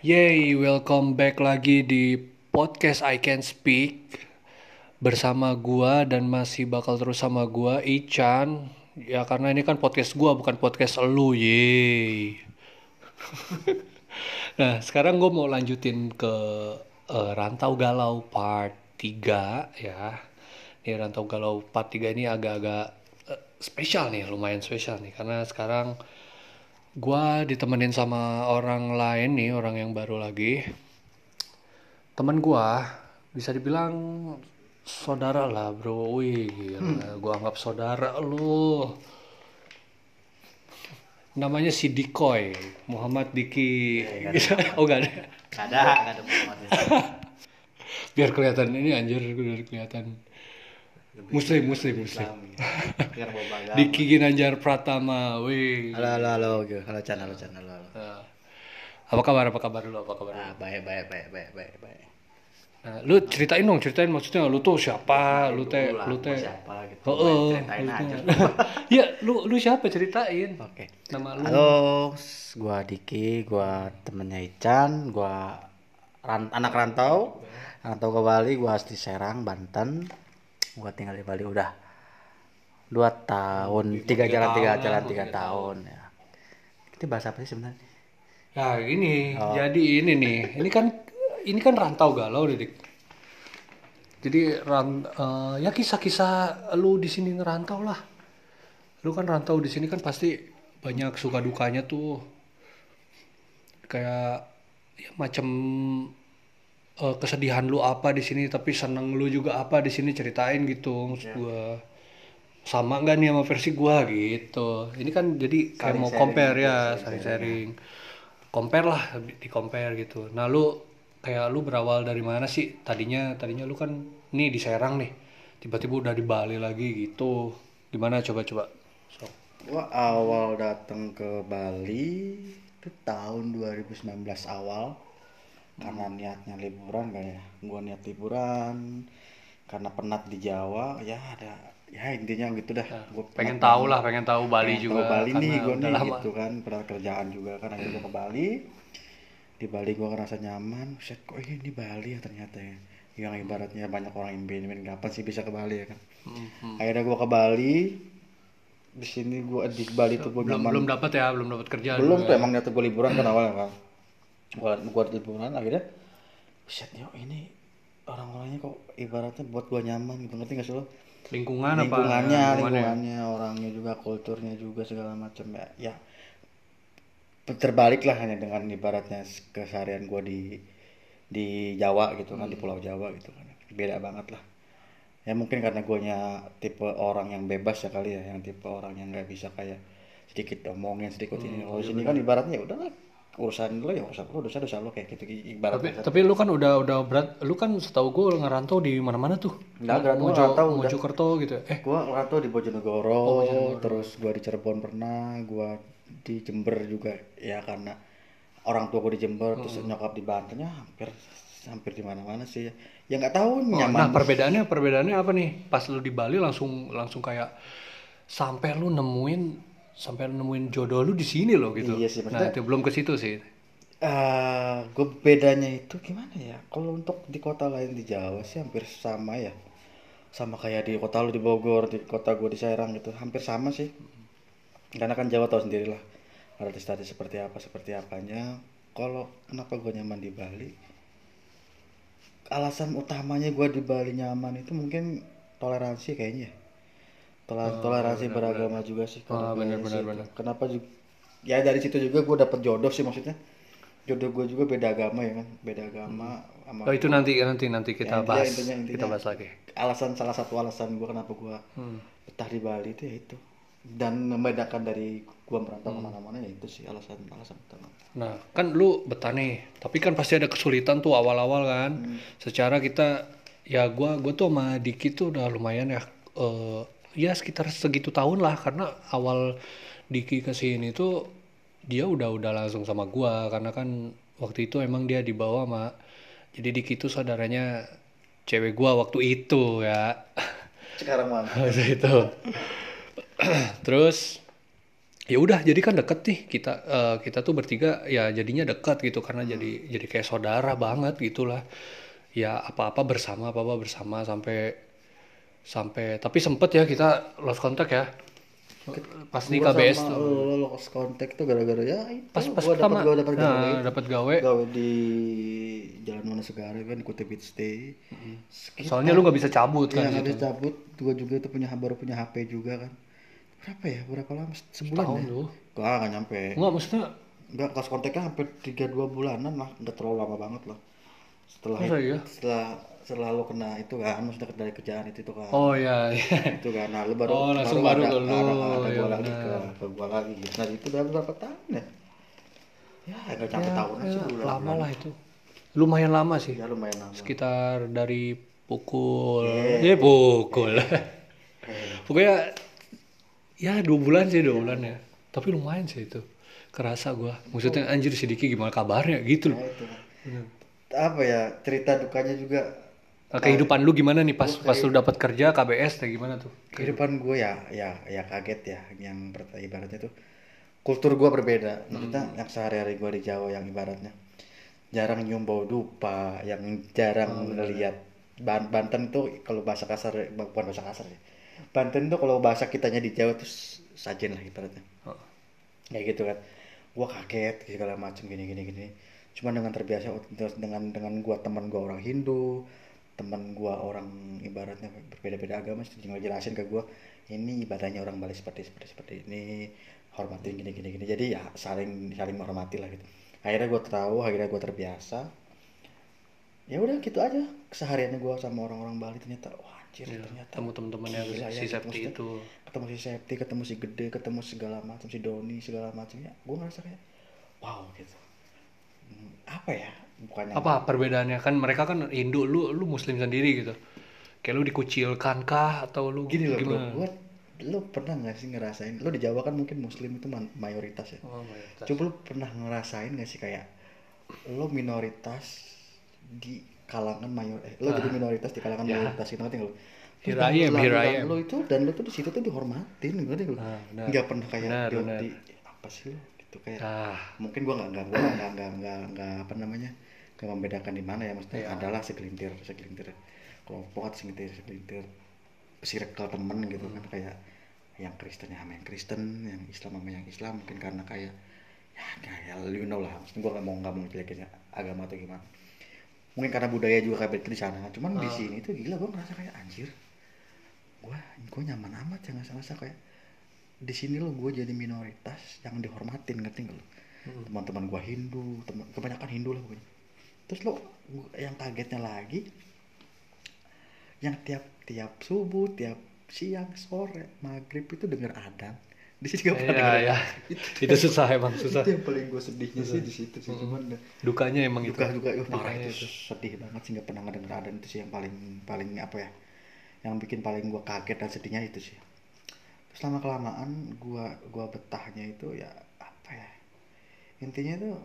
Yay, welcome back lagi di podcast I Can Speak bersama gua dan masih bakal terus sama gua Ichan. Ya karena ini kan podcast gua bukan podcast elu, yay. nah, sekarang gua mau lanjutin ke eh, Rantau Galau part 3 ya. Ini Rantau Galau part 3 ini agak-agak eh, spesial nih, lumayan spesial nih karena sekarang gua ditemenin sama orang lain nih, orang yang baru lagi. Temen gua bisa dibilang saudara lah, Bro. Wih, gila. Gua anggap saudara lu. Namanya si Dikoy, Muhammad Diki. oh, gak ada. Gak ada, gak ada Muhammad Biar kelihatan ini anjir, biar kelihatan muslim, muslim, muslim. Bawa bagam. Diki Ginanjar Pratama, wih. Halo, halo, halo, halo Chan, halo Chan, halo, halo. Nah, apa kabar? Apa kabar lu? Apa kabar lu? Ah, baik, baik, baik, baik, baik, baik. Nah, lu ceritain dong, ceritain maksudnya lu tuh siapa, lu teh, lu teh. siapa gitu. Oh, oh, Ceritain lu aja. Iya, lu lu siapa ceritain? Oke. Nama lu. Halo, gua Diki, gua temennya Ican, gua ran- anak rantau, rantau ke Bali, gua asli Serang, Banten. Gua tinggal di Bali udah dua tahun, tiga tiga jalan tiga tahun jalan tiga tiga tahun ya. Ini bahasa apa sih sebenarnya? Nah, ini Oh. jadi ini nih. Ini kan ini kan rantau galau, Dik. Jadi ran, eh, ya kisah-kisah lu di sini ngerantau lah. Lu kan rantau di sini kan pasti banyak suka dukanya tuh. Kayak ya macam eh, kesedihan lu apa di sini tapi seneng lu juga apa di sini ceritain gitu maksud gua. Sama nggak nih sama versi gua gitu. Ini kan jadi kayak mau compare gitu, ya, saling sharing. Compare lah, di compare gitu. Nah, lu kayak lu berawal dari mana sih? Tadinya tadinya lu kan nih di Serang nih. Tiba-tiba udah di Bali lagi gitu. Gimana coba-coba? So. Gua awal datang ke Bali itu tahun 2019 awal karena niatnya liburan kan ya. Gua niat liburan karena penat di Jawa ya ada ya intinya gitu dah. Gua Pengen penat tahu lah, pengen tahu Bali pengen juga. tahu Bali nih gue udah nih lama. gitu kan pernah kerjaan juga kan akhirnya gua ke Bali di Bali gua ngerasa nyaman set kok ini di Bali ya ternyata ya yang ibaratnya banyak orang pengen kapan sih bisa ke Bali ya kan Mhm. akhirnya gua ke Bali di sini gua di Bali tuh gua Belum nyaman belum dapat ya, belum dapat kerja. belum tuh ya. emang niatnya gue liburan kan awalnya kan gua gua liburan akhirnya set yo ini orang-orangnya kok ibaratnya buat gua nyaman gitu ngerti gak sih lo Lingkungan apa? lingkungannya Lingkungannya. lingkungannya orangnya juga kulturnya juga segala macam ya ya terbalik lah hanya dengan ibaratnya keseharian gua di di Jawa gitu kan di Hmm. Pulau Jawa gitu kan beda banget lah ya mungkin karena guanya tipe orang yang bebas ya kali ya yang tipe orang yang nggak bisa kayak sedikit omongin sedikit Hmm, ini iya, kalau di sini kan ibaratnya ya udahlah urusan lo ya urusan lo dosa dosa lo kayak gitu Tapi ibaratnya tapi lu kan udah udah berat, lu kan setahu gue ngerantau di mana-mana tuh. Nggak, nggak, Mojo, ngerantau udah. Mojokerto gitu. Eh, gua ngerantau di Bojonegoro, Oh, terus gua di Cirebon pernah gua di Jember juga ya karena orang tua gua di Jember terus Hmm. nyokap di Banten ya hampir hampir di mana-mana sih ya nggak tahu Nah, nyaman perbedaannya perbedaannya apa nih? Pas lu di Bali langsung langsung kayak sampai lu nemuin sampai nemuin jodoh lu di sini loh gitu. Iya sih, nah, itu belum ke situ sih. Eh, gue bedanya itu gimana ya? Kalau untuk di kota lain di Jawa sih hampir sama ya. Sama kayak di kota lu di Bogor, di kota gue di Serang gitu, hampir sama sih. Karena kan Jawa tahu sendiri lah, artis-artis seperti apa, seperti apanya. Kalau kenapa gue nyaman di Bali? Alasan utamanya gue di Bali nyaman itu mungkin toleransi kayaknya. Toleransi beragama juga sih. Oh, gue benar, sih. benar. Kenapa juga? Ya dari situ juga gue dapet jodoh sih maksudnya jodoh gue juga beda agama ya kan beda agama sama Oh, itu nanti nanti nanti kita Ya, bahas. intinya- intinya. Kita bahas lagi. alasan salah satu alasan gue kenapa gue Hmm. betah di Bali itu ya itu dan membedakan dari gue merantau Hmm. ke mana-mana ya itu sih alasan alasan utama Nah, kan lu betah nih, tapi kan pasti ada kesulitan tuh awal-awal kan. Hmm. Secara kita ya gua gua tuh sama Diki tuh udah lumayan ya eh, ya sekitar segitu tahun lah karena awal Diki ke sini tuh dia udah udah langsung sama gua karena kan waktu itu emang dia dibawa sama jadi Diki tuh saudaranya cewek gua waktu itu ya. sekarang mana Waktu itu. Terus ya udah jadi kan deket nih kita eh, kita tuh bertiga ya jadinya deket gitu karena jadi jadi kayak saudara banget gitulah ya apa-apa bersama apa-apa bersama sampai sampai tapi sempet ya kita lost contact ya. Pas di KBS tuh. lo, lo lost contact tuh gara-gara ya pas pas gua pertama. gua dapat gawe. Nah, dapat gawe. Gawe di Jalan Wonosegara kan ikut beat stay. Sekitar- soalnya lu nggak bisa cabut kan nggak gitu. bisa cabut. Gua juga itu punya baru punya HP juga kan. Berapa ya? Berapa lama? Sebulan tahun ya? lu. Gak, nggak nyampe. Nggak maksudnya Enggak, lost kontaknya hampir 3-2 bulanan lah. Nggak terlalu lama banget lah. Setelah Masa iya? setelah setelah lo kena itu kan Maksudnya dari kerjaan itu, itu kan. Oh ya iya. Itu kan, nah lu baru Oh, langsung baru ada, ke lu, ada, ada ya gua lagi ke, ke gua lagi. Gitu Nah itu udah berapa tahun ya? Ya nggak sampai tahunan sih Ya, bulan lama lah itu. Lumayan lama sih. Ya lumayan lama. Sekitar dari pukul Iya. ya pukul. Pokoknya ya dua bulan sih dua bulan ya. Tapi lumayan sih itu. Kerasa gua. Maksudnya anjir si Diki gimana kabarnya? Gitu loh. Nah itu. Apa ya, cerita dukanya juga kehidupan lu gimana nih pas pas lu dapat kerja KBS kayak gimana tuh? Kehidupan gue ya ya ya kaget ya yang ibaratnya tuh kultur gue berbeda. Maksudnya yang sehari-hari gue di Jawa yang ibaratnya jarang nyium bau dupa yang jarang ngeliat Ban- Banten tuh kalau bahasa kasar bukan bahasa kasar ya. Banten tuh kalau bahasa kitanya di Jawa tuh sajen lah ibaratnya. Oh. kayak gitu kan. Gue kaget segala macam gini gini gini. Cuma dengan terbiasa terus dengan dengan gua teman gua orang Hindu teman gua orang ibaratnya berbeda-beda agama terus ngejelasin ke gua ini ibadahnya orang Bali seperti seperti seperti ini hormatin gini gini gini. Jadi ya saling saling menghormati lah gitu. Akhirnya gua tahu akhirnya gua terbiasa. Ya udah gitu aja. Kesehariannya gua sama orang-orang Bali ternyata wah anjir ternyata temu teman-teman yang ya, si gitu, Septi itu. Ketemu si Septi ketemu si Gede ketemu segala macam si Doni segala macam. Ya gue ngerasa kayak wow gitu. Hmm, apa ya bukannya apa perbedaannya? Kan mereka kan Hindu lu lu Muslim sendiri gitu. Kayak lu dikucilkan kah atau lu gini loh bro. gimana? Gue lo pernah nggak sih ngerasain lo di Jawa kan mungkin Muslim itu mayoritas ya? Oh, mayoritas. coba lo pernah ngerasain nggak sih kayak lo minoritas di kalangan mayor eh lo jadi minoritas di kalangan mayoritas itu ngerti lo dan am. lo itu dan lo tuh di situ tuh dihormatin ngerti nggak lo benar. nggak pernah kayak Benar, di, benar. di- apa sih lo gitu kayak ah. mungkin gua nggak nggak nggak nggak nggak apa namanya nggak membedakan di mana ya maksudnya Iya. adalah segelintir segelintir kelompok segelintir segelintir circle temen gitu kan. Kayak yang Kristen sama yang Kristen yang Islam sama yang Islam mungkin karena kayak ya kayak you know lah. Maksudnya gua nggak mau nggak mau jelekin agama atau gimana. Mungkin karena budaya juga kayak begitu di sana. Cuman di sini tuh gila gua ngerasa kayak anjir gua gua nyaman amat ya nggak ngerasa kayak di sini lo gue jadi minoritas yang dihormatin ngerti nggak lo? Teman-teman gua Hindu teman kebanyakan Hindu lah pokoknya terus lo yang kagetnya lagi yang tiap tiap subuh tiap siang sore maghrib itu denger adan. Di sini gak pernah Iya, denger iya. itu susah emang susah. itu yang paling gue sedihnya sih di situ sih cuman dukanya emang itu. Duka uh, parah itu. Sedih banget sih nggak pernah ngedenger adan. Itu sih yang paling paling apa ya yang bikin paling gua kaget dan sedihnya itu sih. Terus lama kelamaan gua gua betahnya itu ya apa ya intinya tuh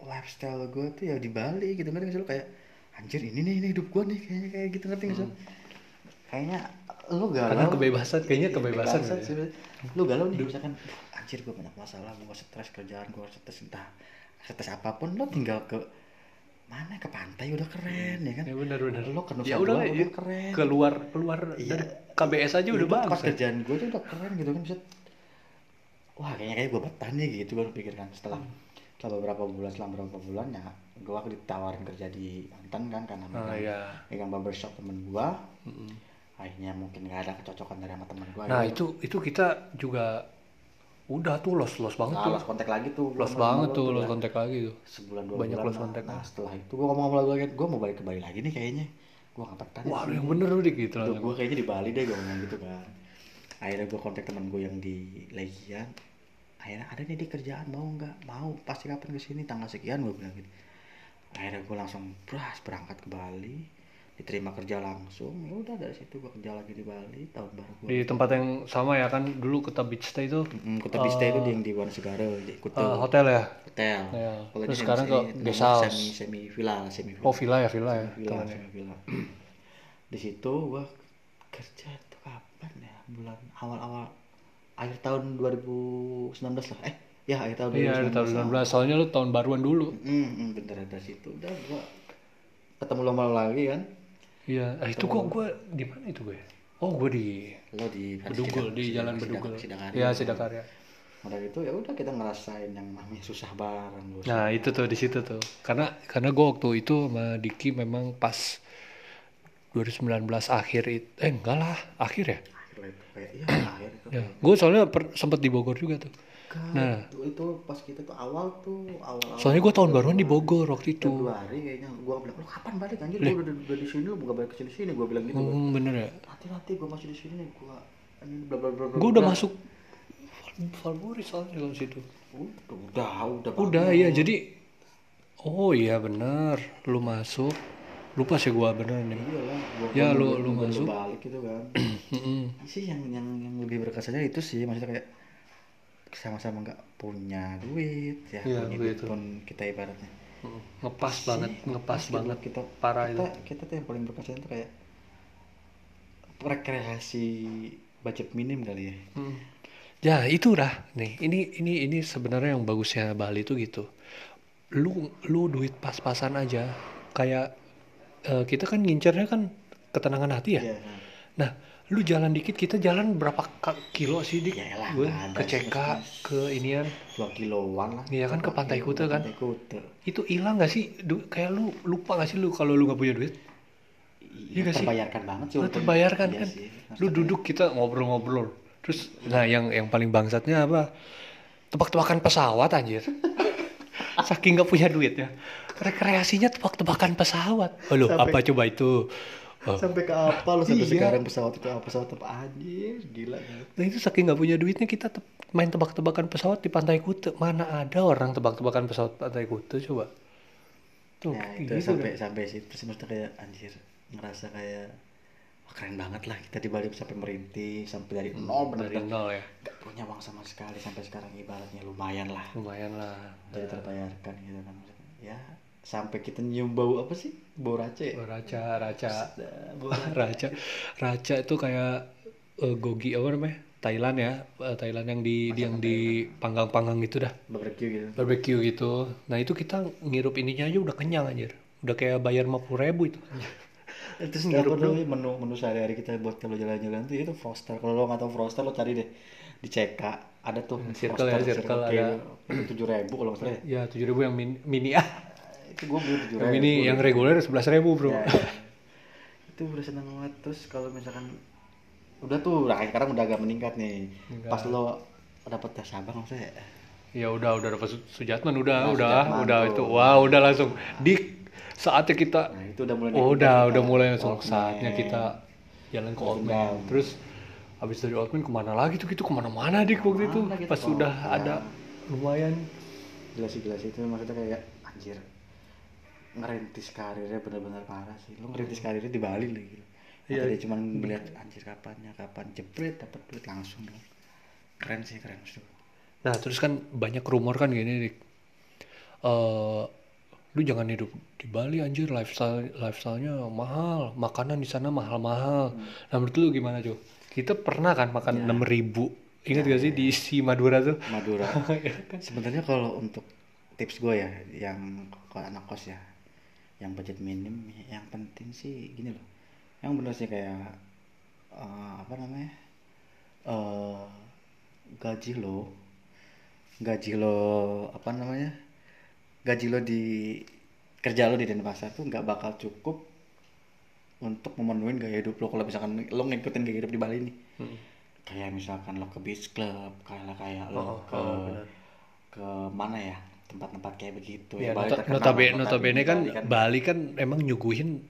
lifestyle gua tuh ya di Bali gitu ngerti nggak sih lo kayak anjir ini nih ini hidup gua nih kayaknya kayak gitu ngerti nggak sih lo? kayaknya lu galau Karena kebebasan, kayaknya Iya, kebebasan ya. sih. lu galau nih misalkan anjir gua banyak masalah gua stres kerjaan gua stres entah stres apa pun lo tinggal ke mana ke pantai udah keren ya kan ya benar benar lo ke Nusa ya udah udah, ya, keren keluar keluar Iya. dari KBS aja udah Itu tempat bagus ya. kerjaan gue tuh udah keren gitu kan bisa wah kayaknya kayak gue betah nih gitu gue pikirkan setelah setelah beberapa bulan setelah beberapa bulan ya gue ditawarin kerja di Banten kan karena Ah, megang, iya. megang barbershop temen gue Mm-mm. akhirnya mungkin gak ada kecocokan dari sama temen gue nah itu itu kita juga udah tuh los los banget tuh los kontak lagi tuh los sama banget tuh los ya. kontak lagi tuh sebulan dua Banyak bulan lost lah. contact. nah setelah itu gue ngomong-ngomong lagi gue mau balik ke Bali lagi nih kayaknya gue gak betah nih wah di yang bener lu gitu langsung. gue kayaknya di Bali deh gue ngomong gitu kan akhirnya gue kontak teman gue yang di Legian akhirnya ada nih di kerjaan mau nggak? Mau pasti kapan ke sini tanggal sekian gue bilang gitu. Akhirnya gue langsung beras berangkat ke Bali. Diterima kerja langsung. Ya udah dari situ gue kerja lagi di Bali tahun baru gue di tempat yang sama ya kan? Dulu Kuta Beach Stay itu? Mm, Kuta Bista itu di yang di di Kuta. Eh, hotel ya? Hotel. Ya. Kalau Terus sekarang semi- ke semi- guest house. semi semi villa semi villa. Oh villa ya villa ya villa, semi villa. di situ gua kerja tuh kapan ya? Bulan awal-awal akhir tahun 2019 lah eh ya akhir tahun Iya, ada tahun 19. Soalnya lu tahun baruan dulu. hmm, hmm, bener ada situ udah gua ketemu malam lagi kan Iya, ah, itu kok gue di mana itu gue? Oh, gue di lo di Bedugul, di Jalan Bedugul. Iya, Sidakarya. udah gitu ya udah kita ngerasain yang namanya susah bareng bos Nah, itu tuh di situ tuh. Karena karena gue waktu itu sama Diki memang pas 2019 akhir itu eh enggak lah, akhir ya. Kayak iya akhir itu Ya, gue soalnya per- sempet di Bogor juga tuh. Kan, Nah. itu, itu pas kita tuh awal tuh awal awal Soalnya gue tahun baruan di Bogor waktu itu. Februari kayaknya gua bilang lo kapan balik anjir gua udah, udah di sini lo bukan balik ke sini sini gua bilang gitu. Hmm, bener ya. nanti nanti gua masih di sini nih ini bla bla bla bla Gue udah masuk Valbury soalnya kalau situ. udah udah udah Udah ya, jadi oh iya bener, lu masuk. Lupa sih gua bener nih. iya lah gua, Ya, lu- lu masuk. balik gitu kan sih yang yang yang lebih berkesannya itu sih maksudnya kayak sama-sama nggak punya duit ya punya duit pun kita ibaratnya ngepas banget, ngepas gitu. banget. kita Parah kita, itu. kita tuh yang paling berkesan tuh kayak rekreasi budget minim kali ya Hmm. Ya itu dah nih. Ini ini ini sebenarnya yang bagusnya Bali tuh gitu. Lu lu duit pas-pasan aja. Kayak eh, kita kan ngincernya kan ketenangan hati ya. Iya. Nah, lu jalan dikit kita jalan berapa kilo sih dik? Yaelah, Gue ke CK ke inian. dua kiloan lah Iya kan ke Pantai Kuta kan. Pantai Kuta Itu hilang gak sih? Du- kayak lu lupa gak sih lu kalau lu nggak punya duit? Iya iya nggak sih? terbayarkan banget sih Lu terbayarkan iya kan? sih. Lu duduk kita ngobrol-ngobrol. Terus nah yang yang paling bangsatnya apa? Tebak-tebakan pesawat anjir. Saking nggak punya duit ya. Rekreasinya tebak-tebakan pesawat. Loh, Sampai- apa coba itu? Oh. sampai ke apa lo sampai Iya. sekarang pesawat itu apa pesawat apa anjir gila kan Nah itu saking nggak punya duitnya kita te- main tebak-tebakan pesawat di Pantai Kuta. Mana ada orang tebak-tebakan pesawat Pantai Kuta coba? Tuh, nah itu gitu sampai dah. sampai situ sih maksudnya kayak anjir ngerasa kayak wah, keren banget lah. Kita di Bali sampai merintis sampai dari nol dari benar-benar nol ya. nggak punya uang sama sekali sampai sekarang ibaratnya lumayan lah. Lumayan lah. jadi terbayarkan gitu kan. Ya sampai kita nyium bau apa sih? Bau raca ya? Raca, raca, bau raca, raca. Itu kayak eh, gogi apa namanya? Thailand ya, Eh, Thailand yang di yang di panggang-panggang gitu dah, barbecue gitu. Barbecue gitu. Nah itu kita ngirup ininya aja udah kenyang anjir, udah kayak bayar 50 ribu itu. terus nggak apa namanya menu menu sehari-hari kita buat kalau jalan-jalan tuh itu Froster. Kalau lo nggak tahu Froster lo cari deh. Di CK ada tuh Circle ya, Circle ada. tujuh ribu kalau nggak salah ya. Ya tujuh ribu yang mini, mini ah, itu gue beli tujuh yang ribu mini yang reguler sebelas ribu bro. Ya, itu udah seneng banget. Terus kalau misalkan udah tuh nah sekarang udah agak meningkat nih. Meningkat. pas lo dapet tes abang maksudnya? Ya udah udah dapat Su- Sujatman udah Nah, udah Sujatman udah tuh. itu. Wah udah langsung dik saatnya kita nah itu udah mulai oh udah kita. udah mulai langsung saatnya kita jalan ke Old Man terus habis dari Old Man ke mana lagi tuh? Gitu ke mana-mana dik waktu itu? Kita pas sudah Man? ada lumayan. Gila sih gila sih itu maksudnya kayak anjir ngerintis karirnya bener-bener parah sih. Lo ngerintis karirnya di Bali lagi gitu. Iya. Tadi cuman melihat anjir kapannya kapan jepret dapat duit langsung dong keren sih keren sih nah terus kan banyak rumor kan gini dik. Eh lu jangan hidup di Bali anjir. Lifestyle lifestylenya mahal. Makanan di sana mahal-mahal. Nah menurut lu gimana cuy kita pernah kan makan enam ribu? Ingat gak sih di si Madura tuh? Madura. Iya kan? sebenarnya kalau untuk tips gue ya yang kalau anak kos ya yang budget minim yang penting sih gini loh. Yang bener sih kayak eh, apa namanya eh gaji lo gaji lo apa namanya gaji lo di kerja lo di Denpasar tuh nggak bakal cukup untuk memenuhi gaya hidup lo. Kalau misalkan lo ngikutin gaya hidup di Bali nih Hmm. kayak misalkan lo ke beach club kayak kayak Oh, lo ke oh, ke mana ya tempat-tempat kayak begitu. Ya, Bali nota- terkenal notabene, notabene kan Bali Bali kan emang nyuguhin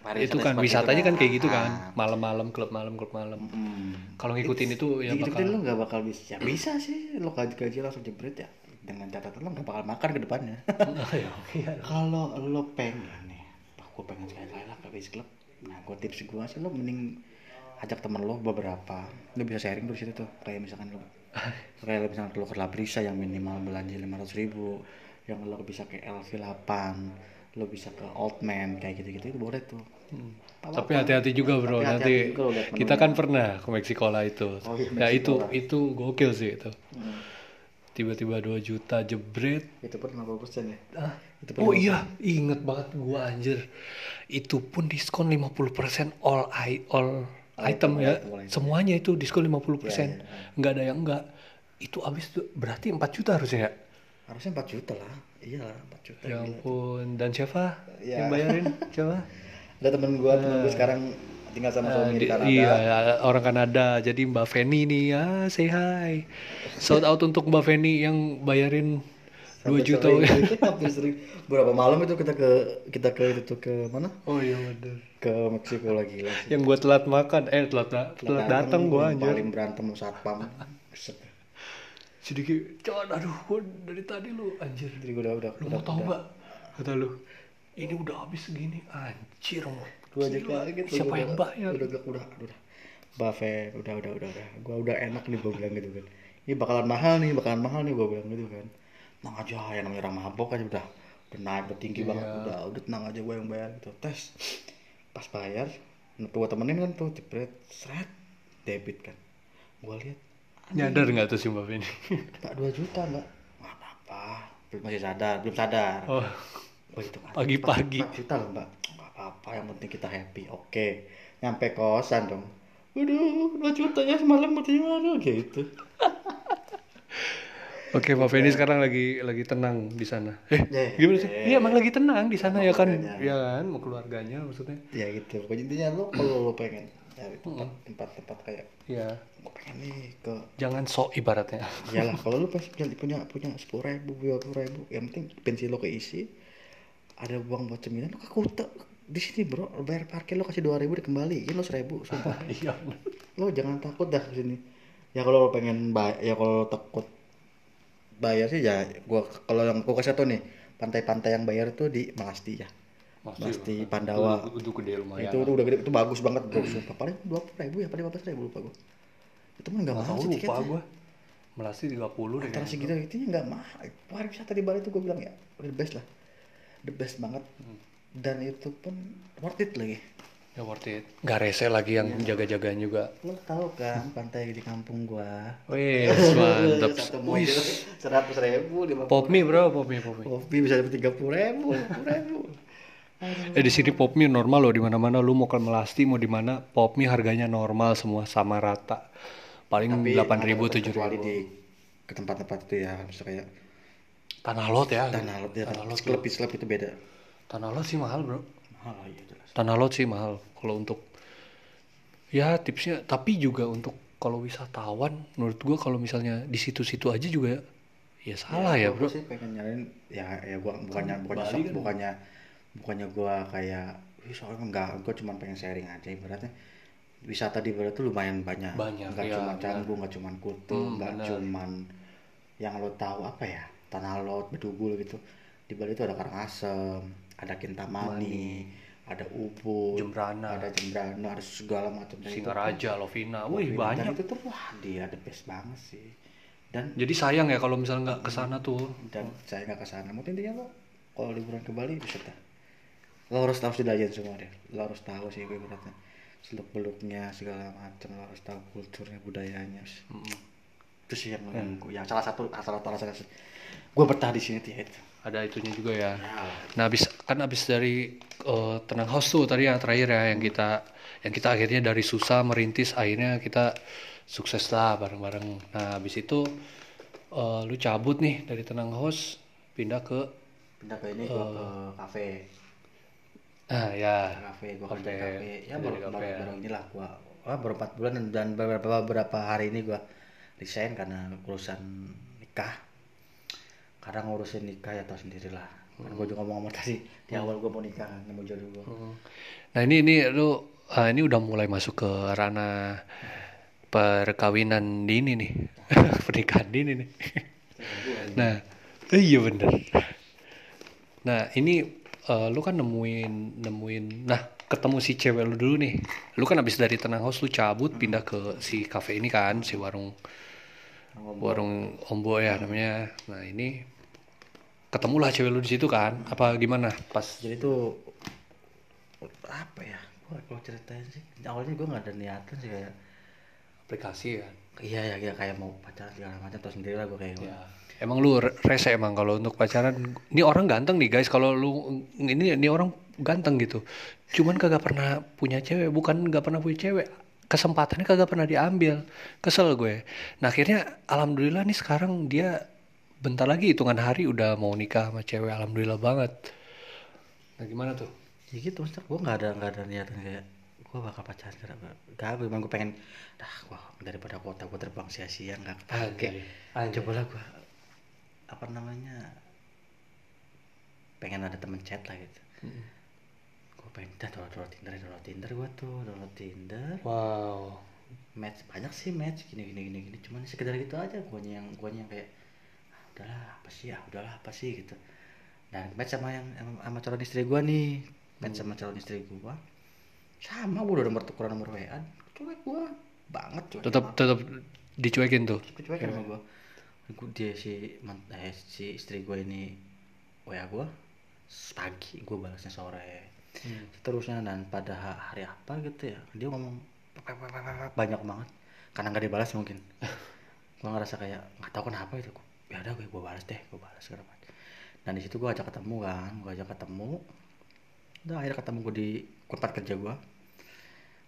itu kan wisatanya kan kayak gitu Ah, kan. Malam-malam klub malam klub malam mm. kalau ngikutin itu ya bakal lo nggak bakal bisa. Ya, bisa sih. Lo gaji gaji langsung jebret ya. Dengan catatan lo nggak bakal makan ke depannya. Iya, iya. kalau lo pengen nih aku pengen sekali lah ke beach club. Nah gue tips gue sih lo mending ajak temen lo beberapa. Lo bisa sharing tuh di situ tuh. Kayak misalkan lo kayak lo misalkan lo ke Labrisa yang minimal belanja lima ratus ribu yang lo bisa ke LV 8 lo bisa ke old man kayak gitu-gitu itu boleh tuh Tapi hati-hati juga bro, nanti lo lihat kita kan pernah ke Meksikola itu. Oh iya, ya itu itu gokil sih itu. Hmm. Tiba-tiba 2 juta jebret. itu pun 50 persen ya itu pun Oh iya, inget banget gua anjir. Itu pun diskon 50% all i all item ya. all item. Semuanya itu diskon 50%. Iya, iya, Nggak ada yang enggak. Itu habis tuh berarti 4 juta harusnya ya? Harusnya 4 juta lah iya lah 4 juta Ya ampun, dan siapa Ya. yang bayarin? Coba. ada temen gua temen gua sekarang tinggal sama Ah, suami di di- Kanada iya, orang Kanada. Jadi Mbak Feni nih ya, say hi. Shout out untuk Mbak Feni yang bayarin 2 Sampai juta. sering, hampir sering berapa malam itu kita ke kita ke itu ke mana Oh iya bener. ke Meksiko lagi lah Yang gua telat makan, eh telat telat datang gua anjir. paling berantem satpam. Sedikit con aduh dari tadi lu anjir. Jadi gua udah udah lu mau tahu nggak? Kata lu ini udah habis segini. Anjir mau. Gua aja kaget siapa udah, yang bayar? udah udah udah udah. Buffet udah udah udah udah. Gua udah enak nih gua bilang gitu kan ini bakalan mahal nih bakalan mahal nih gua bilang gitu kan tenang aja yang namanya orang mabok aja udah udah naik udah tinggi banget Iya. udah udah tenang aja gua yang bayar gitu. Tes. Pas bayar gua temenin kan tuh jepret. Seret. Debit kan. Gua lihat nyadar nggak tuh si mbak Feni tak dua juta mbak nggak apa-apa belum masih sadar belum sadar oh itu kan. Pagi-pagi. 4 juta loh mbak nggak apa-apa yang penting kita happy oke nyampe kosan dong Waduh, 2 juta ya semalam mau gimana gitu. Oke, Mbak Feni sekarang lagi lagi tenang di sana. Eh, Ya, gimana sih? ya, Iya, emang lagi tenang di sana ya kan? Ya kan, mau keluarganya maksudnya. Ya gitu. Pokoknya intinya lo kalau lo pengen cari tempat tempat tempat kayak Iya. gue pengen nih ke Jangan sok ibaratnya. iyalah kalau lo pas punya punya punya sepuluh ribu dua puluh ribu yang penting bensin lo keisi ada uang buat cemilan lo ke kuta di sini bro bayar parkir lo kasih dua ribu dikembaliin lo seribu sumpah Iya. lo jangan takut dah ke sini ya kalau lo pengen bayar ya kalau lo takut bayar sih ya gua kalau yang gua kasih tau nih pantai-pantai yang bayar tuh di Malasti ya Malasti Pandawa Itu, itu gede lumayan. itu, itu udah gede itu bagus banget bro sumpah paling dua puluh ribu ya paling lima belas ribu lupa gua itu mah nggak mahal tahu sih lupa tiketnya gua. Melasi 30 deh. antara kayaknya. segitu itunya nggak mahal pariwisata di Bali tuh gue bilang ya the best lah the best banget dan itu pun worth it lagi Ya worth it. Gak rese lagi yang jaga-jagain juga. lo tahu kan pantai di kampung gua Wih, mantap. satu mobil seratus ribu lima pop mie bro, pop mie, pop mie. kopi bisa dapat tiga puluh ribu lima ribu Eh di sini pop mie normal loh di mana-mana lu mau ke Melasti mau di mana pop mie harganya normal semua sama rata. Paling delapan ribu tujuh ribu. di ke tempat-tempat itu ya misalnya kayak Tanah lot ya. tanah lot ya Tanah lot. klub klub itu beda Tanah lot sih mahal bro. mahal iya jelas Tanah lot sih mahal kalau untuk ya tipsnya tapi juga untuk kalau wisatawan menurut gua kalau misalnya di situ-situ aja juga ya, ya salah ya, bro. Gua sih pengen nyariin ya ya gua bukannya bukannya Bali sok- kan- bukannya bukannya gua kayak "Ih, soalnya enggak gua cuma pengen sharing aja ibaratnya wisata di Bali tuh lumayan banyak Banyak, enggak iya, cuma benar. canggu enggak cuma kutu Hmm, enggak benar. cuman yang lo tahu apa ya tanah lot bedugul gitu di Bali itu ada Karangasem ada Kintamani ada Ubud Jembrana. ada Jembrana ada segala macam Dan Singaraja, Lovina, wih dan banyak. itu tuh wah dia the best banget sih dan Jadi sayang ya kalau misalnya nggak ke sana tuh. dan saya nggak ke sana mungkin intinya lo kalau liburan ke Bali bisa dah lo harus tahu sedayan semua deh lo harus tahu sih gue beratnya seluk beluknya segala macam lo harus tahu kulturnya budayanya. Mm-mm. itu sih yang, yang, yang salah satu asal salah satu gue betah di sini ya itu Ada itunya juga ya. ya. Nah, habis kan habis dari eh, tenang house tuh tadi yang terakhir ya yang kita yang kita akhirnya dari susah merintis akhirnya kita sukses lah bareng-bareng. Nah, habis itu eh, lu cabut nih dari tenang house pindah ke pindah ke ini gue ke kafe ah ya. kafe gue kerja di kafe. Ya baru di kafe baru, ya. baru inilah gue ah, baru empat bulan dan, beberapa beberapa hari ini gue resign karena urusan nikah. Karena ngurusin nikah ya tau sendiri lah. Kan gue juga ngomong-ngomong tadi di awal gue mau nikah kan mau jodoh gue Nah, ini ini lu ah, ini udah mulai masuk ke ranah perkawinan dini nih. Pernikahan dini nih. nah, eh, iya bener. Nah, ini eh, lu kan nemuin nemuin nah ketemu si cewek lu dulu nih. Lu kan habis dari Tenang House lu cabut pindah ke si cafe ini kan, si warung warung Ombo. ya namanya. Nah, ini ketemulah cewek lu di situ kan. Apa gimana? Pas jadi tuh apa ya gua kalau ceritain sih. Awalnya gue nggak ada niatan sih kayak aplikasi kan iya ya, ya kayak mau pacaran segala macam tau sendiri lah gue kayak ya emang lu re- rese emang kalau untuk pacaran. Ini orang ganteng nih guys. Kalau lu ini ini orang ganteng gitu. Cuman kagak pernah punya cewek. Bukan nggak pernah punya cewek. Kesempatannya kagak pernah diambil. Kesel gue. Nah akhirnya alhamdulillah nih sekarang dia bentar lagi hitungan hari udah mau nikah sama cewek. Alhamdulillah banget. Nah gimana tuh? Ya gitu maksudnya gue nggak ada nggak ada niatan kayak gue bakal pacaran karena gak gue emang gue pengen dah gue daripada kota gue terbang sia-sia nggak kepake. Anjay. coba lah gue apa namanya pengen ada temen chat lah gitu. Mm. gue pengen dah download, download tinder download tinder gue tuh download tinder. Wow. Match banyak sih match gini gini gini gini. Cuman sekedar gitu aja guanya yang guanya yang kayak ah, udahlah apa sih ya udahlah apa sih gitu. Dan match sama yang sama- calon istri gua nih. Match sama calon istri gua. Sama gua udah nomor tukeran nomor WA cuek gua. Banget cuek tetap tetap dicuekin tuh. Cuek sama gua gua dia si eh, si istri gua ini WA gua pagi gua balasnya sore. Seterusnya dan pada ha- hari apa gitu ya dia ngomong banyak banget. Karena nggak dibalas mungkin. Gua ngerasa kayak nggak tahu kenapa itu. Ya udah gue gua balas deh gua balas segala macam. Dan di situ gua ajak ketemu kan gua ajak ketemu. Udah akhirnya ketemu gua di tempat kerja gua.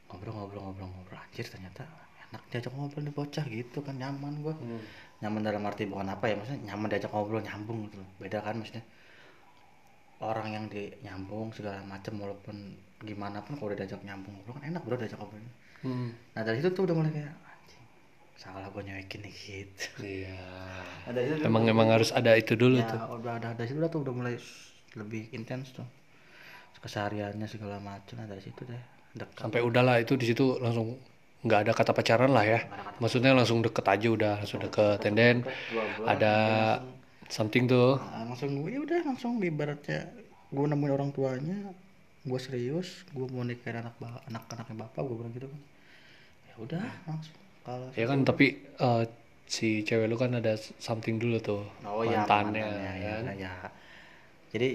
Ngobrol ngobrol ngobrol ngobrol. Anjir ternyata enak diajak ngobrol nih bocah gitu kan nyaman gua. Nyaman dalam arti bukan apa ya maksudnya nyaman diajak ngobrol nyambung gitu loh. beda kan maksudnya? Orang yang di nyambung segala macam walaupun gimana pun kalau udah diajak nyambung ngobrol kan enak bro diajak ngobrol. Hmm. nah dari situ tuh udah mulai kayak anjing salah gue nyewekin nih gitu. Iya. Nah, dari situ emang emang harus ada itu dulu ya, tuh. udah ada dari situ udah tuh udah mulai lebih intens tuh. Kesehariannya segala macam nah dari situ deh dekat. Sampai udahlah itu di situ langsung nggak ada kata pacaran lah ya. Maksudnya langsung deket aja udah langsung deket. And then ada something tuh. Nah, langsung gue ya udah langsung ibaratnya gue nemuin orang tuanya gue serius gue mau nikahin anak anak anaknya bapak gue bilang gitu kan. Ya udah langsung kalau ya kan tapi eh, si cewek lu kan ada something dulu tuh oh ya mantannya mantannya, ya, kan? ya. jadi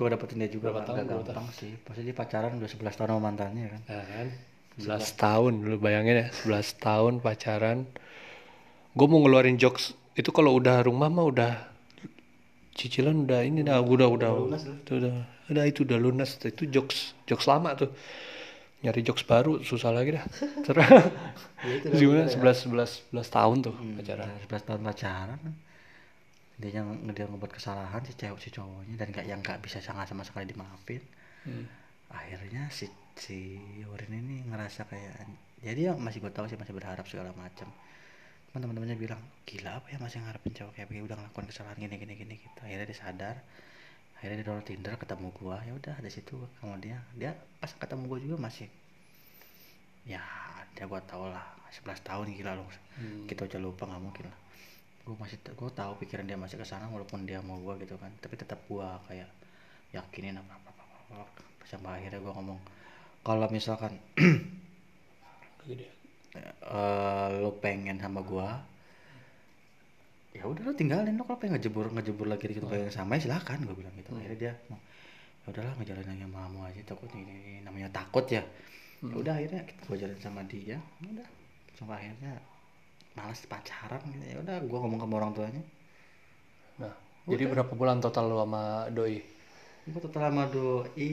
gue dapetin dia juga Berapa gak gampang sih. Pasti dia pacaran udah 11 tahun sama mantannya kan? Nah, kan 11 tahun lu bayangin ya 11 tahun pacaran. Gue mau ngeluarin jokes itu kalau udah rumah mah udah cicilan udah ini dah udah udah itu udah udah itu udah lunas. Itu jokes jokes lama tuh. Nyari jokes baru susah lagi dah. Terus Ya itu gimana? 11 11 11 tahun tuh pacaran. Udah 11 tahun pacaran dia yang dia ngebuat kesalahan si cewek si cowoknya dan gak yang gak bisa sangat sama sekali dimaafin. Hmm. akhirnya si si Yorin ini ngerasa kayak jadi yang masih gue tahu sih masih berharap segala macam teman-temannya bilang gila apa ya masih ngarepin cowok kayak begini? Udah ngelakuin kesalahan gini gini gini gitu. Akhirnya dia sadar. Akhirnya dia download Tinder ketemu gua. Ya udah dari situ sama dia. Dia pas ketemu gua juga masih ya dia gua tau lah. 11 tahun gila loh Hmm. kita aja lupa nggak mungkin lah. Gue masih gue tahu pikiran dia masih ke sana walaupun dia mau gue gitu kan. Tapi tetap gue kayak yakinin apa apa apa, apa, apa. sampai akhirnya gue ngomong kalau misalkan Gede. eh lo pengen sama gue ya udah lo tinggalin. Lo kalau pengen ngejebur ngejebur lagi gitu pengen sama ya silakan gue bilang gitu. Akhirnya dia ya udahlah ngejalanin aja sama kamu aja. Takut ini, ini namanya takut ya. Ya udah akhirnya gue jalan sama dia. Ya udah sampai akhirnya malas pacaran gitu. Ya udah gue ngomong sama orang tuanya. Nah jadi berapa bulan total lu sama doi total sama doi.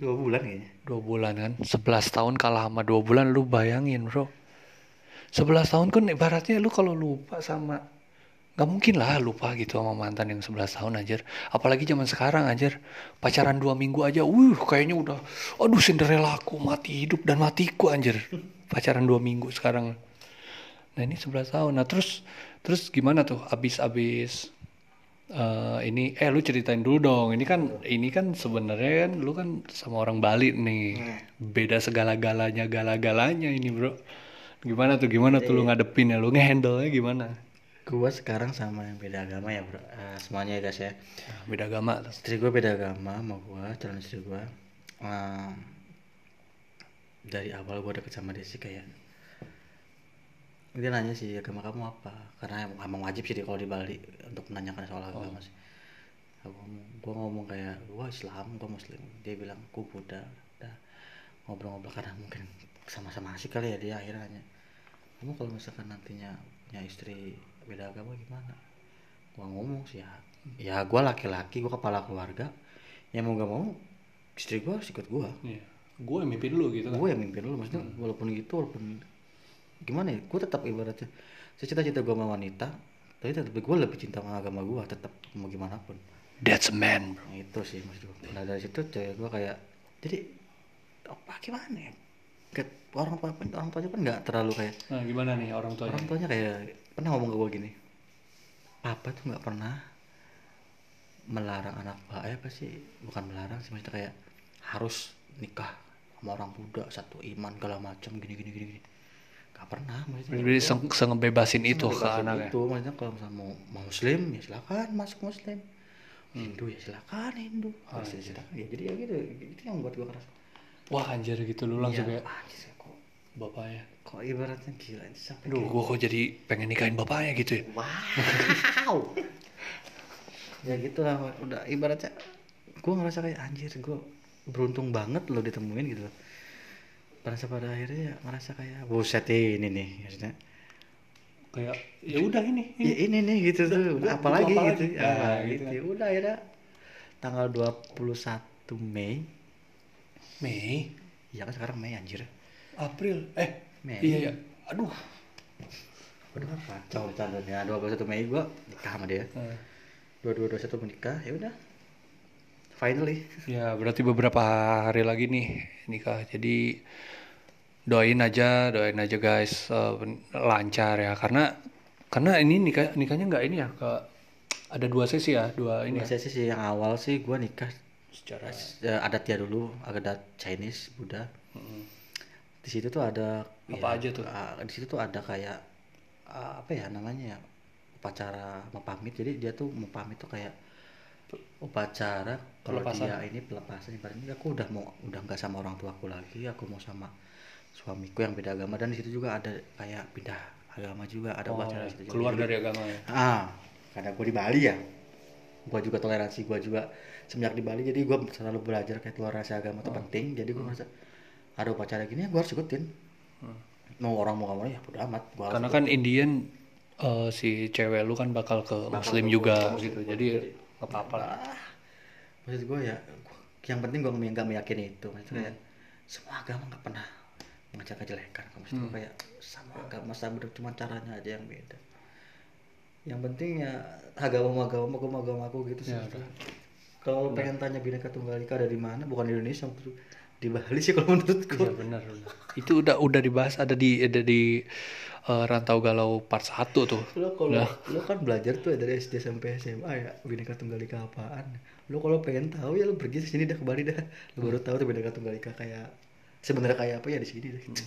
Dua bulan kayaknya. Dua bulan kan? 11 tahun kalah sama dua bulan lu bayangin bro. 11 tahun kan ibaratnya lu kalau lupa sama nggak mungkin lah lupa gitu sama mantan yang 11 tahun anjir. Apalagi zaman sekarang anjir. Pacaran dua minggu aja wuh kayaknya udah aduh Cinderella aku mati hidup dan matiku anjir. Pacaran dua minggu sekarang. Nah ini 11 tahun. Nah terus terus gimana tuh? Abis abis eh, ini eh lu ceritain dulu dong. Ini kan ini kan sebenarnya kan lu kan sama orang Bali nih. Beda segala-galanya gala-galanya ini bro. Gimana tuh gimana tuh lu ngadepin ya lu ngehandle nya gimana? Gue sekarang sama yang beda agama ya bro. Eh, semuanya ya guys ya. Nah, beda agama. Istri gue beda agama sama gue calon istri gue Em, dari awal gue deket sama dia sih kayak dia nanya sih agama kamu apa? Karena emang wajib sih kalau di Bali untuk menanyakan soal agama sih. Aku ngomong gue ngomong kayak gue Islam gue Muslim. Dia bilang gue Buddha. Udah ngobrol-ngobrol karena mungkin sama-sama asik kali ya dia akhirnya nanya. Kamu kalau misalkan nantinya punya istri beda agama gimana? Gue ngomong sih ya ya gue laki-laki gue kepala keluarga. Yang mau gak mau istri gue harus ikut gue Iya. Gue yang mimpin lu gitu kan. gue yang mimpin lu maksudnya walaupun gitu walaupun gimana ya? Gue tetap ibaratnya cita-cita gue sama wanita tapi tetap gue lebih cinta sama agama gue tetap mau gimana pun. That's a man, bro. nah, itu sih maksud gue nah dari situ cewek gue kayak jadi apa gimana ya? Kayak orang tua orang tuanya kan nggak terlalu kayak Nah, gimana nih orang tuanya? orang tuanya kayak pernah ngomong ke gue gini papa tuh nggak pernah melarang anak eh, apa sih? Bukan melarang sih maksudnya kayak harus nikah sama orang Buddha satu iman segala macam gini gini gini gini nggak pernah maksudnya Jadi seng sengebebasin itu ke anaknya. itu maksudnya kalau misalnya mau, mau muslim ya silakan masuk muslim. Hindu ya silakan Hindu. Oh, Kristen silakan. Ya jadi ya gitu itu yang buat gue keras Wah anjir gitu lu langsung Iya, kayak anjir, kok. bapaknya. kok ibaratnya gila ini sampai Aduh, gua kok jadi pengen nikahin bapaknya gitu ya. wow. Ya gitu lah udah ibaratnya gue ngerasa kayak anjir gue beruntung banget lo ditemuin gitu loh pada pada akhirnya ya ngerasa kayak buset ini nih maksudnya. Kayak ya udah ini. ini. ya ini nih gitu tuh. udah, apalagi apa gitu. Ya Nah, gitu, gitu kan. ya udah akhirnya tanggal 21 Mei. Mei, ya kan sekarang Mei anjir. April, eh Mei. iya ya. Aduh. udah kacau tandanya 21 Mei gua nikah sama dia. Nah, 2221 menikah ya udah finally Ya berarti beberapa hari lagi nih nikah. Jadi doain aja, doain aja guys ben- lancar ya. Karena karena ini nikah nikahnya nggak ini ya ke ada dua sesi ya, dua ini. ya. Biasanya sih yang awal sih gua nikah Secara ya, adatnya dulu adat Chinese Buddha di situ tuh ada Apa aja tuh? ah, di situ tuh ada kayak ah, apa ya namanya ya upacara mau pamit jadi dia tuh mau pamit tuh kayak upacara kalau dia ini pelepasan ibaratnya aku udah mau udah nggak sama orang tuaku lagi aku mau sama suamiku yang beda agama dan di situ juga ada kayak pindah agama juga ada Oh, upacara situ. Juga. keluar dari agama ya. ah karena gue di Bali ya. Gue juga toleransi gue juga semenjak di Bali jadi gue selalu belajar kayak toleransi agama itu penting jadi gue merasa ada upacara gini ya gue harus ikutin. Mau orang mau ngomong ya bodo amat harus Karena kan Indian eh, si cewek lu kan bakal ke muslim juga gitu. Jadi nggak apa-apa lah. ah, maksud gue ya gua- yang penting gue nggak meyakini itu. Maksudnya kayak semua agama nggak pernah mengajak kejelekan. Maksud gue kayak sama agama sama cuma caranya aja yang beda. Yang penting ya agama agama agama agama aku gitu sih Ya, kalau pengen tanya bineka tunggal ika ada di mana bukan di Indonesia. Di Bali sih kalau menurutku Iya benar. benar. Itu udah udah dibahas ada di ada di eh, Rantau Galau part 1 tuh. lo kalau lo kan belajar tuh dari SD sampai SMA ya bineka tunggal ika apaan lo kalau pengen tahu ya lo pergi ke sini dah ke Bali dah lo baru tahu tuh bineka tunggal ika kayak sebenarnya kayak apa ya di sini dah gitu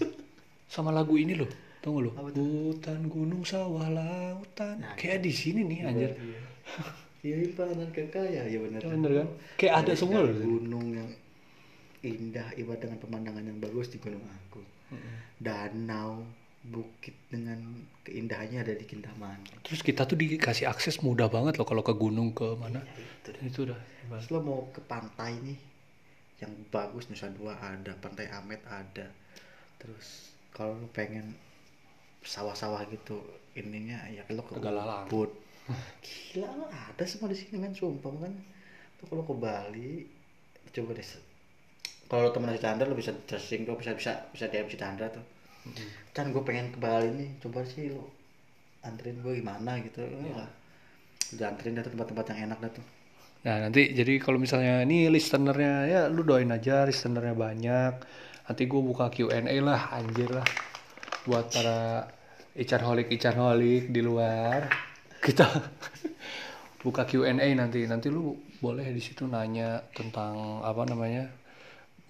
Sama lagu ini loh. Tunggu loh. Hutan, gunung, sawah, lautan. Kayak di sini nih anjir. Iya limpahan kekaya ya benar. Bener kan? Kayak ada semua loh. Gunung yang indah ibarat dengan pemandangan yang bagus di Gunung Agung. Danau, bukit dengan keindahannya ada di Kintaman. Terus kita tuh dikasih akses mudah banget loh kalau ke gunung ke mana. Itu dah. Itu udah. Terus lo mau ke pantai nih yang bagus Nusa Dua ada, Pantai Amet ada. Terus kalau lo pengen sawah-sawah gitu ininya ya lo ke. Ubud. Gila lo ada semua di sini men sumpah kan. Tuh kalau ke Bali coba deh. Kalau temen si Chandra lo bisa searching lo bisa bisa bisa DM si Chandra tuh. Chan gue pengen ke Bali nih coba sih lo anterin gue gimana gitu. Ya. Dianterin dah tuh tempat-tempat yang enak dah tuh. Nah nanti jadi kalau misalnya ini listenernya ya lu doain aja listenernya banyak. Nanti gue buka Q&A lah anjir lah buat para icarholik icarholik di luar. Kita buka Q&A nanti. Nanti lu boleh di situ nanya tentang apa namanya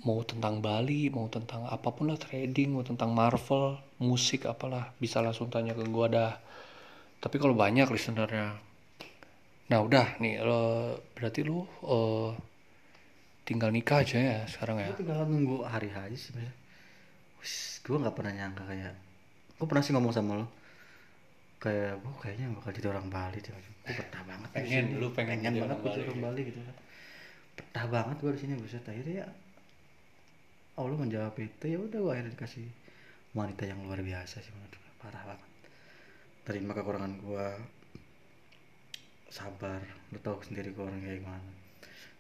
mau tentang Bali, mau tentang apa pun lah trading, mau tentang Marvel, musik apalah bisa langsung tanya ke gua dah. Tapi kalau banyak listenernya, Nah udah nih lo berarti lu eh, tinggal nikah aja ya sekarang ya. Gue tinggal nunggu hari aja sih sebenarnya. Gue nggak pernah nyangka kayak, gue pernah sih ngomong sama lo. kayak gue kayaknya bakal jadi orang Bali deh gue betah banget Pengen, lu pengen jadi banget jadi orang Bali gitu kan betah banget gue di sini buset akhirnya ya Allah menjawab itu ya udah gue akhirnya dikasih wanita yang luar biasa sih menurut gue parah banget terima kekurangan gue sabar lu tahu sendiri gue orang kayak gimana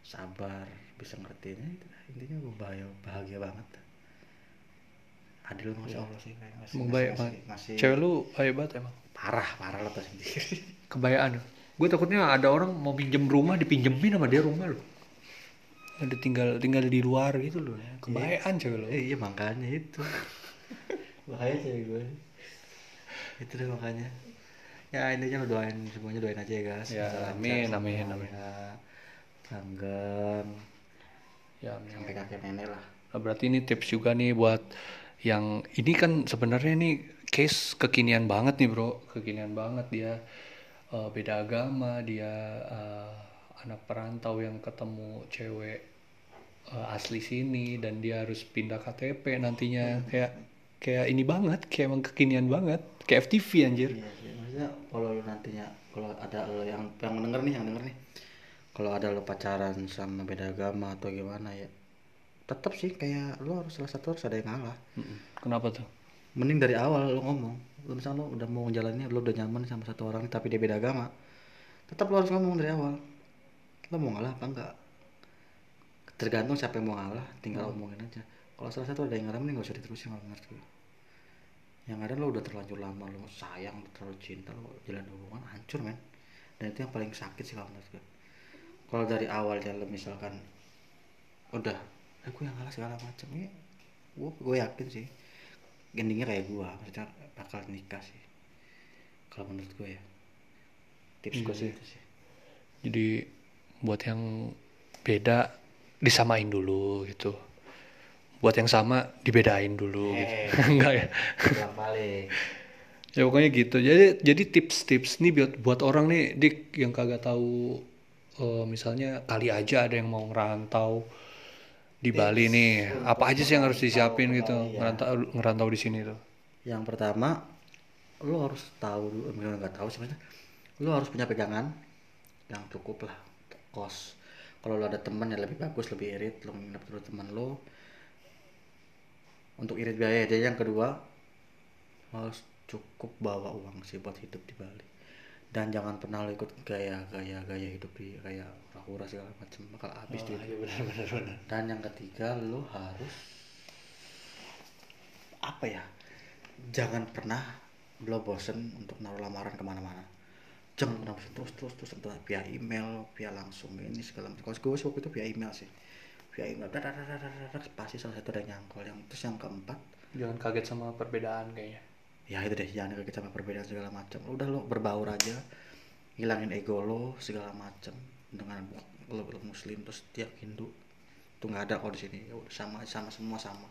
sabar bisa ya dah. intinya gue bahagia bahagia banget adil masya Allah sih kayak masih, baik banget. masih Cewek lu baik banget emang. parah parah lo tau sendiri Kebayaan. Gue takutnya ada orang mau pinjem rumah dipinjemin sama dia rumah lu. Ada tinggal tinggal di luar gitu loh. Kebayaan cewek. Eh, iya makanya itu. Bahaya cewek gue. Itu deh makanya. Ya intinya lo doain semuanya doain aja ya guys. Ya, amin, semua, amin, amin. ya. langgeng. Ya, sampai kakek nenek lah. Nah, berarti ini tips juga nih buat yang ini kan sebenarnya ini case kekinian banget nih bro, kekinian banget dia eh, beda agama, dia eh, anak perantau yang ketemu cewek eh, asli sini dan dia harus pindah KTP nantinya. Kayak kayak ini banget, kayak emang kekinian banget, kayak FTV anjir. iya sih maksudnya kalau nantinya kalau ada lo yang yang denger nih yang denger nih. Kalau ada lo pacaran sama beda agama atau gimana ya tetap sih kayak lo harus salah satu harus ada yang ngalah. Mm-mm. Kenapa tuh? mending dari awal lo ngomong. Lo misalnya lo udah mau jalannya lo udah nyaman sama satu orang tapi dia beda agama tetap lo harus ngomong dari awal lo mau ngalah apa enggak? Tergantung siapa yang mau ngalah tinggal omongin aja. Kalau salah satu ada yang ngalah mending gak usah diterusin kalau menurut gue. Yang ada lo udah terlanjur lama lo sayang lo terlalu cinta lo jalan hubungan hancur men. Dan itu yang paling sakit sih kalau menurut gue. Kalau dari awal ya lo misalkan udah eh gue yang ngalah segala macam ya gue gue yakin sih endingnya kayak gue maksudnya bakal nikah sih. Kalau menurut gue ya. Tips gue sih itu sih. Jadi buat yang beda disamain dulu gitu. Buat yang sama dibedain dulu gitu. Enggak ya. Ya pokoknya gitu. Jadi jadi tips-tips nih buat buat orang nih dik yang kagak tahu eh, misalnya kali aja ada yang mau ngerantau di Bali nih. Apa aja sih yang harus disiapin gitu ngerantau ngerantau di sini tuh. yang pertama lo harus tahu dulu eh, nggak tahu sebenarnya lo harus punya pegangan yang cukup lah kos. Kalau lo ada teman yang lebih bagus lebih irit lo nginep dulu teman lo untuk irit biaya aja. Yang kedua harus cukup bawa uang sih buat hidup di Bali. Dan jangan pernah lo ikut gaya gaya gaya hidup di kayak hura segala macam bakal habis duit. dan yang ketiga lo harus apa ya jangan pernah lo bosen untuk naruh lamaran ke mana-mana pernah bosen terus terus terus entah via email via langsung ini segala macam. Kalau gue sih waktu itu via email sih. Via email dar, dar, dar, dar, dar, dar, pasti salah satu ada yang nyangkul yang terus yang keempat. Jangan kaget sama perbedaan kayaknya. ya itu deh jangan kaget sama perbedaan segala macam. Udah lo berbaur aja hilangin ego lo segala macam dengan lo, lo muslim terus dia hindu itu nggak ada kok di sini. Ya sama sama semua sama.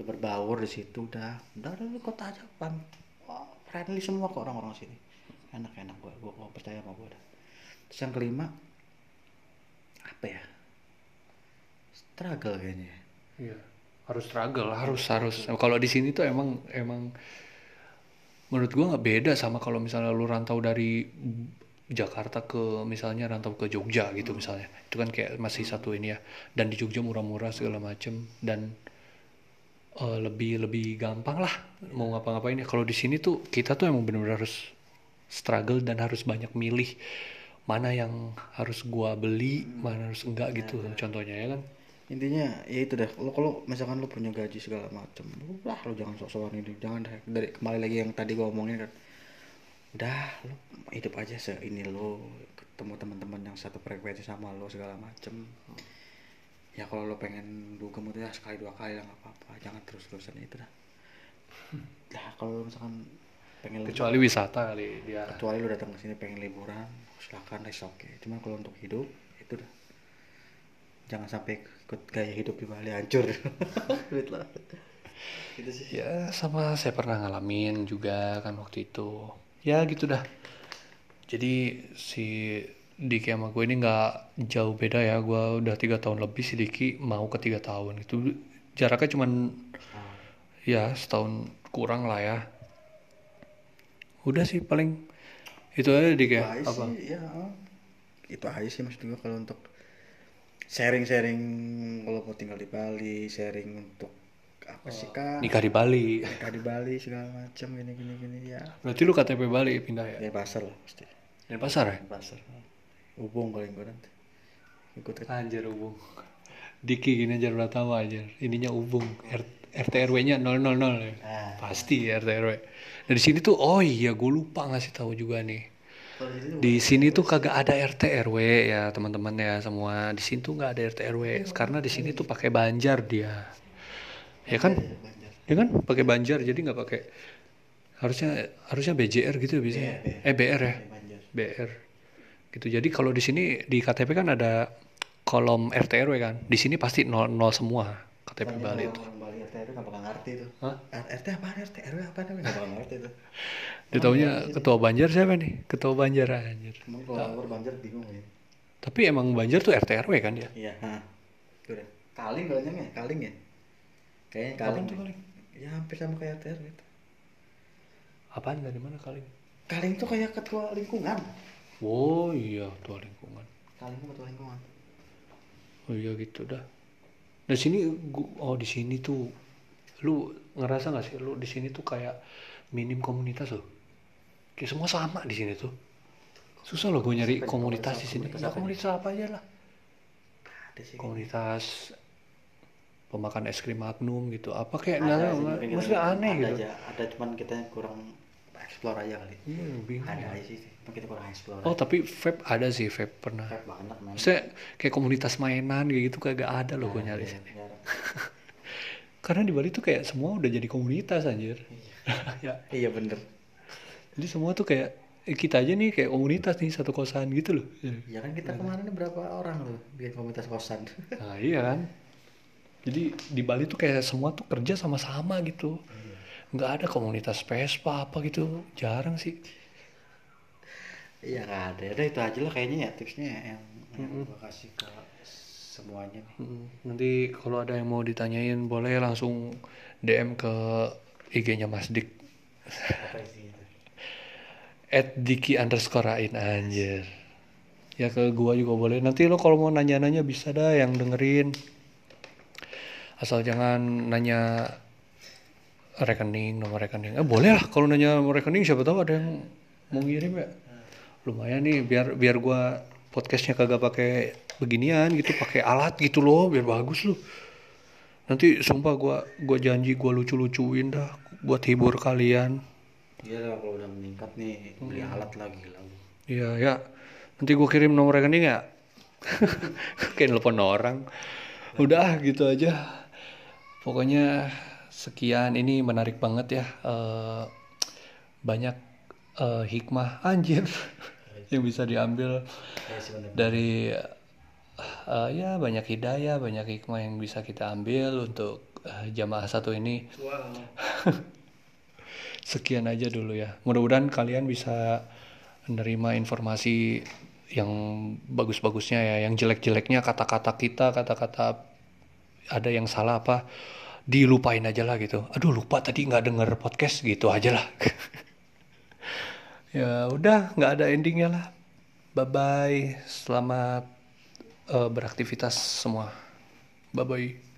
Lo berbaur di situ udah. Udah lo kota aja pam Wah, friendly semua kok orang-orang sini enak enak gua gua, gua percaya sama gua dah terus yang kelima apa ya struggle kayaknya ya. Iya. Harus struggle, harus harus. Kalau di sini tuh emang emang menurut gua nggak beda sama kalau misalnya lu rantau dari Jakarta ke misalnya rantau ke Jogja gitu misalnya. Itu kan kayak masih satu ini ya. Dan di Jogja murah-murah segala macem dan eh, lebih lebih gampang lah mau ngapa-ngapain ya. Kalau di sini tuh kita tuh emang bener-bener harus struggle dan harus banyak milih mana yang harus gua beli, mana harus enggak gitu contohnya ya kan. intinya ya itu deh. Lo kalau misalkan lo punya gaji segala macem lah lo jangan sok-sokan ini. Jangan deh. Dari kembali lagi yang tadi gua omongin kan. Udah lo hidup aja se ini lo ketemu teman-teman yang satu frekuensi sama lo segala macem. Ya kalau lo pengen dugem itu ya sekali dua kali lah nggak apa-apa. Jangan terus-terusan itu dah. Lah kalau misalkan pengen Kecuali wisata kali dia. kecuali lu datang ke sini pengen liburan silakan it's oke cuman kalau untuk hidup itu dah jangan sampai ikut gaya hidup di Bali hancur duit lah itu sih Ya sama saya pernah ngalamin juga kan waktu itu. Ya gitu dah. Jadi si Diki sama gue ini nggak jauh beda ya. Gue udah tiga tahun lebih si Diki mau ke tiga tahun itu jaraknya cuman ya setahun kurang lah ya. Udah sih paling itu aja dik ya Itu apa sih, ya. Itu aja sih maksud gue kalau untuk sharing-sharing kalau mau tinggal di Bali, sharing untuk apa sih kan? nikah di Bali Nikah di Bali segala macam gini gini gini ya. berarti lu KTP Bali pindah ya Ya pasar lah pasti. dari pasar ya Pasar. Hubung paling gue nanti. Ikut anjir ubung Diki gini aja udah tahu aja ininya ubung RT RW nya 000 ya. Ah. pasti RT RW dari sini tuh oh iya gue lupa ngasih tahu juga nih. Di sini di tuh kagak ada RT RW ya teman-teman ya semua. Di sini tuh nggak ada RT RW karena di sini tuh pakai banjar dia. Ya kan? Banyak. ya kan? Pakai banjar jadi nggak pakai harusnya harusnya BJR gitu ya bisa eh BR ya. BR gitu. Jadi kalau di sini di KTP kan ada kolom RT RW kan? Di sini pasti nol nol semua KTP Bali itu RT RW nggak bakal ngerti tuh. Hah? RT apa RT RW apa namanya nggak bakal ngerti tuh. dia taunya ketua Banjar siapa nih ketua Banjar anjir Emang kalau Banjar bingung ya. tapi emang Banjar tuh RT RW kan ya Iya. Hah. Udah. Kaling kayaknya ya, kaling ya. Kayaknya kaling. tuh kaling? Ya hampir sama kayak RT RW itu. apaan dari mana kali Kaling tuh kayak ketua lingkungan. oh iya ketua lingkungan Kaling tuh ketua lingkungan. oh iya gitu dah di sini gua- oh di sini tuh lu ngerasa nggak sih lu di sini tuh kayak minim komunitas loh? Kayak semua sama di sini tuh. Susah loh gue nyari komunitas di sini. Ya komunitas apa aja lah. Ada sih. komunitas pemakan es krim magnum gitu. Apa kayak Ada nah, sih, nah, maksudnya aneh ada gitu. Aja. Ada cuman kita yang kurang explore aja kali. iya bingung. Ada aja sih, kita kurang explore. oh tapi vape ada sih vape pernah. Kayak banget man. maksudnya kayak komunitas mainan kayak gitu kagak ada loh gue nyari. Iya, sini. karena di Bali tuh kayak semua udah jadi komunitas anjir. Ya Iya bener. jadi semua tuh kayak eh, kita aja nih kayak komunitas nih satu kosan gitu loh. Ya kan kita kemarin berapa orang tuh bikin komunitas kosan. nah iya kan. Jadi di Bali tuh kayak semua tuh kerja sama-sama gitu. Nggak ada komunitas Vespa apa gitu. Jarang sih. Iya nggak ada. Udah itu aja lah kayaknya ya tipsnya yang, yang gua kasih ke semuanya nih. Mm, nanti kalau ada yang mau ditanyain boleh langsung DM ke IG-nya Mas Dik. At Diki underscore Ain anjir. Ya ke gua juga boleh. Nanti lo kalau mau nanya-nanya bisa dah yang dengerin. Asal jangan nanya rekening nomor rekening. Eh boleh lah kalau nanya nomor rekening siapa tahu ada yang mau ngirim ya. Lumayan nih biar biar gua podcastnya kagak pakai beginian gitu pakai alat gitu loh biar bagus loh nanti sumpah gua gua janji gua lucu-lucuin dah buat hibur kalian Iya lah kalau udah meningkat nih beli alat lagi. Iya ya. Nanti gue kirim nomor rekening ya. Kayak nelfon orang. Udah gitu aja. Pokoknya sekian ini menarik banget ya. Eh, banyak eh, hikmah anjir yang bisa diambil Ya bener. dari eh, ya banyak hidayah, banyak hikmah yang bisa kita ambil untuk eh, jamaah satu ini. Wow. sekian aja dulu ya. Mudah-mudahan kalian bisa menerima informasi yang bagus-bagusnya ya, yang jelek-jeleknya kata-kata kita, kata-kata ada yang salah apa dilupain aja lah gitu. Aduh lupa tadi nggak denger podcast gitu aja lah. ya udah nggak ada endingnya lah. Bye bye. Selamat eh, beraktivitas semua. Bye bye.